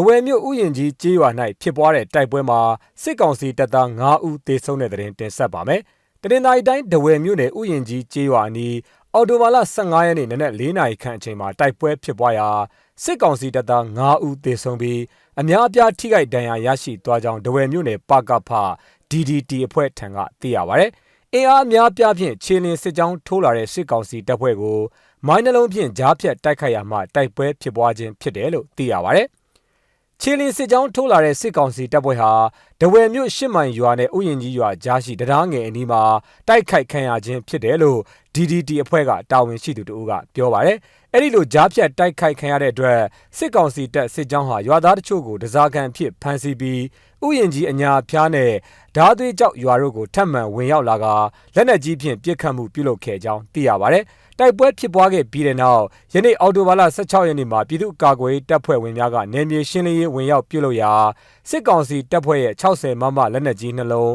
ဒဝယ်မြို့ဥယျင်ကြီးကျေးရွာ၌ဖြစ်ပွားတဲ့တိုက်ပွဲမှာစစ်ကောင်စီတပ်သား9ဦးသေဆုံးတဲ့တဲ့တင်တင်ဆက်ပါမယ်။တရင်တိုင်းတိုင်းဒဝယ်မြို့နယ်ဥယျင်ကြီးကျေးရွာအနီးအော်တိုဘာလ15ရက်နေ့နနက်4နာရီခန့်အချိန်မှာတိုက်ပွဲဖြစ်ပွားရာစစ်ကောင်စီတပ်သား9ဦးသေဆုံးပြီးအများအပြားထိခိုက်ဒဏ်ရာရရှိသွားကြောင်းဒဝယ်မြို့နယ်ပကဖ DDT အဖွဲ့ထံကသိရပါဗျ။အင်အားအများပြားဖြင့်ခြေလင်းစစ်ကြောင်းထိုးလာတဲ့စစ်ကောင်စီတပ်ဖွဲ့ကိုမိုင်းနှလုံးဖြင့်ကြားဖြတ်တိုက်ခိုက်ရမှတိုက်ပွဲဖြစ်ပွားခြင်းဖြစ်တယ်လို့သိရပါဗျ။ ခြေလင်းစစ်ကြောင်းထိုးလာတဲ့စစ်ကောင်စီတပ်ဖွဲ့ဟာဒဝယ်မြို့ရှစ်မိုင်ရွာနဲ့ဥယျင်ကြီးရွာကြားရှိတရားငယ်အနီးမှာတိုက်ခိုက်ခံရခြင်းဖြစ်တယ်လို့ DDT အဖွဲ့ကတာဝန်ရှိသူတို့ကပြောပါတယ်။အဲ့ဒီလိုကြားဖြတ်တိုက်ခိုက်ခံရတဲ့အတွက်စစ်ကောင်စီတပ်စစ်ကြောင်းဟာရွာသားတချို့ကိုတစားကန်ဖြစ်ဖမ်းဆီးပြီးဥယျင်ကြီးအညာဖျားနဲ့ဓာသွေးကြောက်ရွာတို့ကိုထပ်မံဝင်ရောက်လာကလက်နက်ကြီးဖြင့်ပစ်ခတ်မှုပြုလုပ်ခဲ့ကြောင်းသိရပါတယ်။ တိုက်ပွဲဖြစ်ပွားခဲ့ပြီးတဲ့နောက်ယနေ့အော်တိုဘာလ16ရက်နေ့မှာပြည်သူ့ကာကွယ်တပ်ဖွဲ့ဝင်များကနယ်မြေရှင်းလင်းရေးဝင်ရောက်ပြုလုပ်ရာစစ်ကောင်စီတပ်ဖွဲ့ရဲ့60မမလက်နက်ကြီးနှလုံး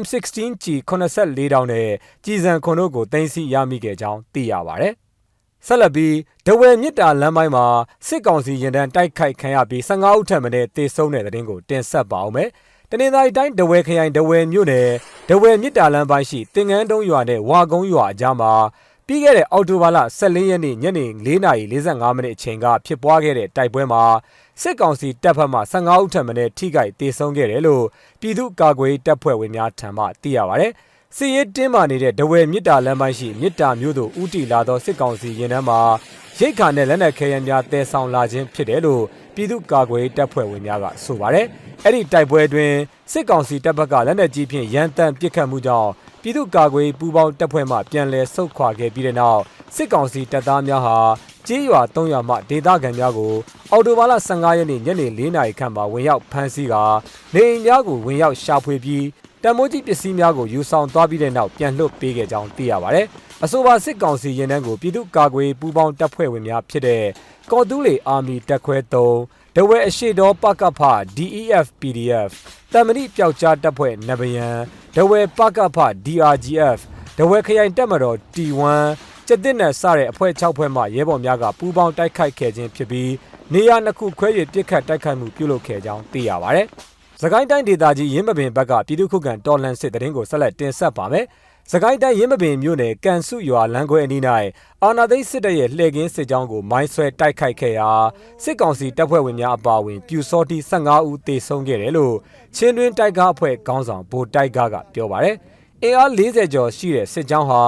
M16G 84တောင်းနဲ့ကြည်စံခွန်တို့ကိုတင်စီရမိခဲ့ကြောင်းသိရပါဗျ။ဆက်လက်ပြီးဒဝယ်မြစ်တာလမ်းပိုင်းမှာစစ်ကောင်စီရင်တန်းတိုက်ခိုက်ခံရပြီး15ဦးထပ်မံတေဆုံးတဲ့တဲ့တင်ကိုတင်ဆက်ပါအောင်မယ်။တနင်္သာရီတိုင်းဒဝယ်ခရိုင်ဒဝယ်မြို့နယ်ဒဝယ်မြစ်တာလမ်းပိုင်းရှိတင်ငန်းတုံးရွာနဲ့ဝါကုန်းရွာအကြားမှာ ပြီးခဲ့တဲ့အောက်တိုဘာလ14ရက်နေ့ညနေ4:45မိနစ်အချိန်ကဖြစ်ပွားခဲ့တဲ့တိုက်ပွဲမှာစစ်ကောင်စီတပ်ဖက်မှ15ဦးထပ်မံထိခိုက်ဒေဆုံးခဲ့တယ်လို့ပြည်သူ့ကာကွယ်တပ်ဖွဲ့ဝင်များထံမှသိရပါဗျ။စစ်ရေးတင်းမာနေတဲ့ဒဝယ်မြစ်တာလမ်းပိုင်းရှိမြစ်တာမြို့သို့ဦးတည်လာသောစစ်ကောင်စီရင်နှမ်းမှာရိတ်ခါနဲ့လက်နက်ခဲယမ်းများတဲဆောင်လာခြင်းဖြစ်တယ်လို့ပြည်သူ့ကာကွယ်တပ်ဖွဲ့ဝင်များကဆိုပါတယ်။အဲ့ဒီတိုက်ပွဲတွင်စစ်ကောင်စီတပ်ဘက်ကလက်နက်ကြီးဖြင့်ရန်တမ်းပစ်ခတ်မှုကြောင့် ပြည်သူ့ကာကွယ်ပူးပေါင်းတပ်ဖွဲ့မှပြန်လည်ဆုတ်ခွာခဲ့ပြီးတဲ့နောက်စစ်ကောင်စီတပ်သားများဟာကျေးရွာ၃ရွာမှဒေသခံများကိုအော်တိုဘာလ15ရက်နေ့ညနေ4နာရီခန့်မှာဝင်ရောက်ဖမ်းဆီးကာနေအိမ်များကိုဝင်ရောက်ရှာဖွေပြီးတမိုးကြီးပစ္စည်းများကိုယူဆောင်သွားပြီးတဲ့နောက်ပြန်လွှတ်ပေးခဲ့ကြောင်းသိရပါတယ်။အဆိုပါစစ်ကောင်စီရင်တန်းကိုပြည်သူ့ကာကွယ်ပူးပေါင်းတပ်ဖွဲ့ဝင်များဖြစ်တဲ့ကော်တူးလေအာမီတပ်ခွဲ3 ဒဝဲအရှိတော်ပကဖ DEF PDF တမဏိပျောက်ကြားတပ်ဖွဲ့နဗယံဒဝဲပကဖ DRGF ဒဝဲခရိုင်တပ်မတော် T1 ကျက်တစ်နဲ့စတဲ့အဖွဲ့6ဖွဲ့မှရဲဘော်များကပူးပေါင်းတိုက်ခိုက်ခဲ့ခြင်းဖြစ်ပြီးနေရာနှစ်ခုခွဲ၍ပြစ်ခတ်တိုက်ခိုက်မှုပြုလုပ်ခဲ့ကြောင်းသိရပါဗျ။စကိုင်းတိုင်းဒေသကြီးရင်းမပင်ဘက်ကပြည်သူ့ခုခံတော်လှန်စစ်တရင်ကိုဆက်လက်တင်ဆက်ပါမယ်။ စကိုင်းတိုင်းရင်းမပင်မြို့နယ်ကန်စုရွာလမ်းခွဲအနီး၌အာနာသိန်းစစ်တပ်ရဲ့လှည့်ကင်းစစ်ကြောင်းကိုမိုင်းဆွဲတိုက်ခိုက်ခဲ့ရာစစ်ကောင်စီတပ်ဖွဲ့ဝင်များအပါအဝင်ပြူစောတိ15ဦးသေဆုံးခဲ့တယ်လို့ချင်းတွင်းတိုက်ကားအဖွဲ့ခေါင်းဆောင်ဗိုလ်တိုက်ကားကပြောပါတယ်။ အင်အား40ကျော်ရှိတဲ့စစ်ကြောင်းဟာ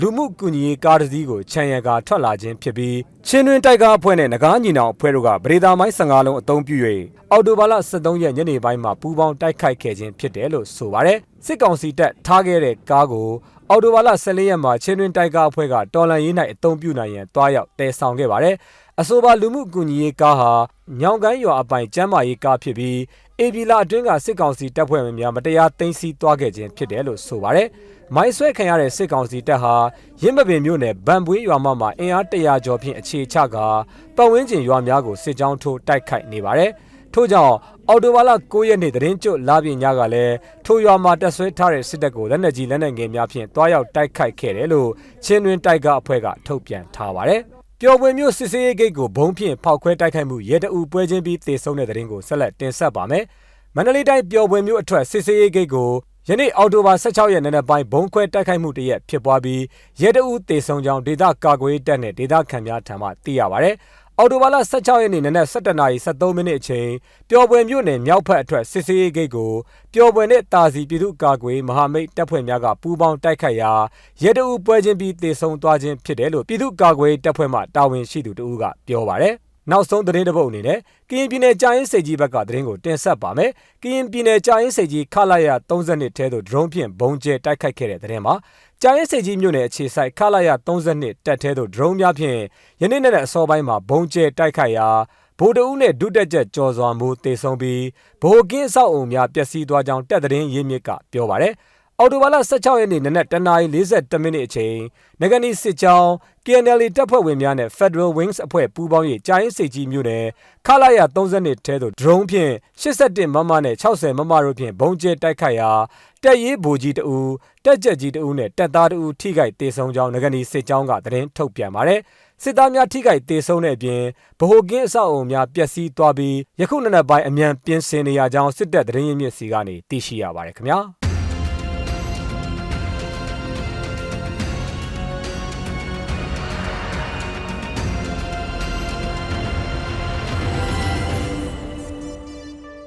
လူမှုကူညီရေးကားတစ်စီးကိုခြံရံကာထွက်လာခြင်းဖြစ်ပြီးချင်းတွင်တိုက်ကားအဖွဲ့နဲ့နဂါးညီနောင်အဖွဲ့တို့ကဗရေဒါမိုင်း15လုံးအသုံးပြု၍အော်တိုဘာလ23ရက်ညနေပိုင်းမှာပူးပေါင်းတိုက်ခိုက်ခဲ့ခြင်းဖြစ်တယ်လို့ဆိုပါတယ်စစ်ကောင်စီတပ်ထားခဲ့တဲ့ကားကိုအော်တိုဘာလ14ရက်မှာချင်းတွင်တိုက်ကားအဖွဲ့ကတော်လန်ရေး၌အသုံးပြုနိုင်ရန်တွားရောက်တည်ဆောင်ခဲ့ပါတယ်အဆိုပါလူမှုကူညီရေးကားဟာညောင်ကန်းရွာအပိုင်ကျမ်းမာရေးကားဖြစ်ပြီး အေဗီလာအတွင်းကစစ်ကောင်စီတပ်ဖွဲ့ဝင်များမတရားသိမ်းဆည်းသွားခဲ့ခြင်းဖြစ်တယ်လို့ဆိုပါတယ်။မိုင်းဆွဲခံရတဲ့စစ်ကောင်စီတပ်ဟာရင်းမပင်မြို့နယ်ဗန်ပွေးရွာမှမှအင်အား100ကျော်ဖြင့်အခြေချကာပတ်ဝန်းကျင်ရွာများကိုစစ်ကြောင်းထိုးတိုက်ခိုက်နေပါတယ်။ထို့ကြောင့်အော်တိုဘာလ9ရက်နေ့တရင်ကျွတ်လာပြင်းညကလည်းထိုရွာမှာတက်ဆွဲထားတဲ့စစ်တပ်ကိုလက်နက်ကြီးလက်နက်ငယ်များဖြင့်တွားရောက်တိုက်ခိုက်ခဲ့တယ်လို့ချင်းတွင်တိုက်ကားအဖွဲ့ကထုတ်ပြန်ထားပါတယ်။ ပျော်ပွေမျိုးစစ်စေးရေးဂိတ်ကိုဘုံဖြင့်ဖောက်ခွဲတိုက်ခိုက်မှုရဲတအူပွဲချင်းပြီးတေဆုံးတဲ့တဲ့ရင်ကိုဆက်လက်တင်ဆက်ပါမယ်။မန္တလေးတိုင်းပျော်ပွေမျိုးအထွက်စစ်စေးရေးဂိတ်ကိုယနေ့အောက်တိုဘာ16ရက်နေ့နက်ပိုင်းဘုံခွဲတိုက်ခိုက်မှုတရက်ဖြစ်ပွားပြီးရဲတအူတေဆုံးကြောင်းဒေသကာကွယ်တပ်နဲ့ဒေသခံများထံမှသိရပါဗျ။ အော်တိုဘာလ16ရက်နေ့နနက်7:73မိနစ်အချိန်ပျော်ပွေမြို့နယ်မြောက်ဘက်အထွက်စစ်စေးဂိတ်ကိုပျော်ပွေနဲ့တာစီပြည်သူ့ကာကွယ်မဟာမိတ်တပ်ဖွဲ့များကပူးပေါင်းတိုက်ခိုက်ရာရဲတအုပ်ပွဲချင်းပြီးတေဆုံးသွားခြင်းဖြစ်တယ်လို့ပြည်သူ့ကာကွယ်တပ်ဖွဲ့မှတာဝန်ရှိသူတဦးကပြောပါတယ် နောက်ဆုံးသတင်းတစ်ပုဒ်အနေနဲ့ကရင်ပြည်နယ်ကြာရင်စိတ်ကြီးဘက်ကသတင်းကိုတင်ဆက်ပါမယ်။ကရင်ပြည်နယ်ကြာရင်စိတ်ကြီးခလာရ32ထဲသို့ဒရုန်းဖြင့်ဘုံကျဲတိုက်ခိုက်ခဲ့တဲ့သတင်းမှာကြာရင်စိတ်ကြီးမြို့နယ်အခြေဆိုင်ခလာရ32တက်ထဲသို့ဒရုန်းများဖြင့်ယနေ့နေ့အစောပိုင်းမှာဘုံကျဲတိုက်ခိုက်ရာဗိုလ်တအုပ်နဲ့ဒုတက်ချက်ကျော်စွာမိုးတေဆုံးပြီးဗိုလ်ကင်းဆောက်အုံများပျက်စီးသွားကြောင်းတက်တဲ့ရင်းမြစ်ကပြောပါတယ်။ အော်တိုဘာလ16ရက်နေ့နနက်တနာရီ42မိနစ်အချိန်နဂနီစစ်ကြောင်း KNL တပ်ဖွဲ့ဝင်များနဲ့ Federal Wings အဖွဲ့ပူးပေါင်း၍ကြာရင်စိတ်ကြီးမြို့နယ်ခလာရ32ထဲသို့ဒရုန်းဖြင့်81မမနဲ့60မမတို့ဖြင့်ဘုံကျဲတိုက်ခိုက်ရာတက်ရေးဗိုလ်ကြီးတဦးတက်ကြက်ကြီးတဦးနဲ့တက်သားတဦးထိခိုက်ဒေဆုံးကြောင်းနဂနီစစ်ကြောင်းကသတင်းထုတ်ပြန်ပါတယ်စစ်သားများထိခိုက်ဒေဆုံးတဲ့အပြင်ဗဟိုကင်းအဆောက်အုံများပျက်စီးသွားပြီးယခုနနက်ပိုင်းအမြန်ပြင်ဆင်နေရကြောင်းစစ်တပ်သတင်းရင်းမြစ်စီကနေသိရှိရပါတယ်ခင်ဗျာ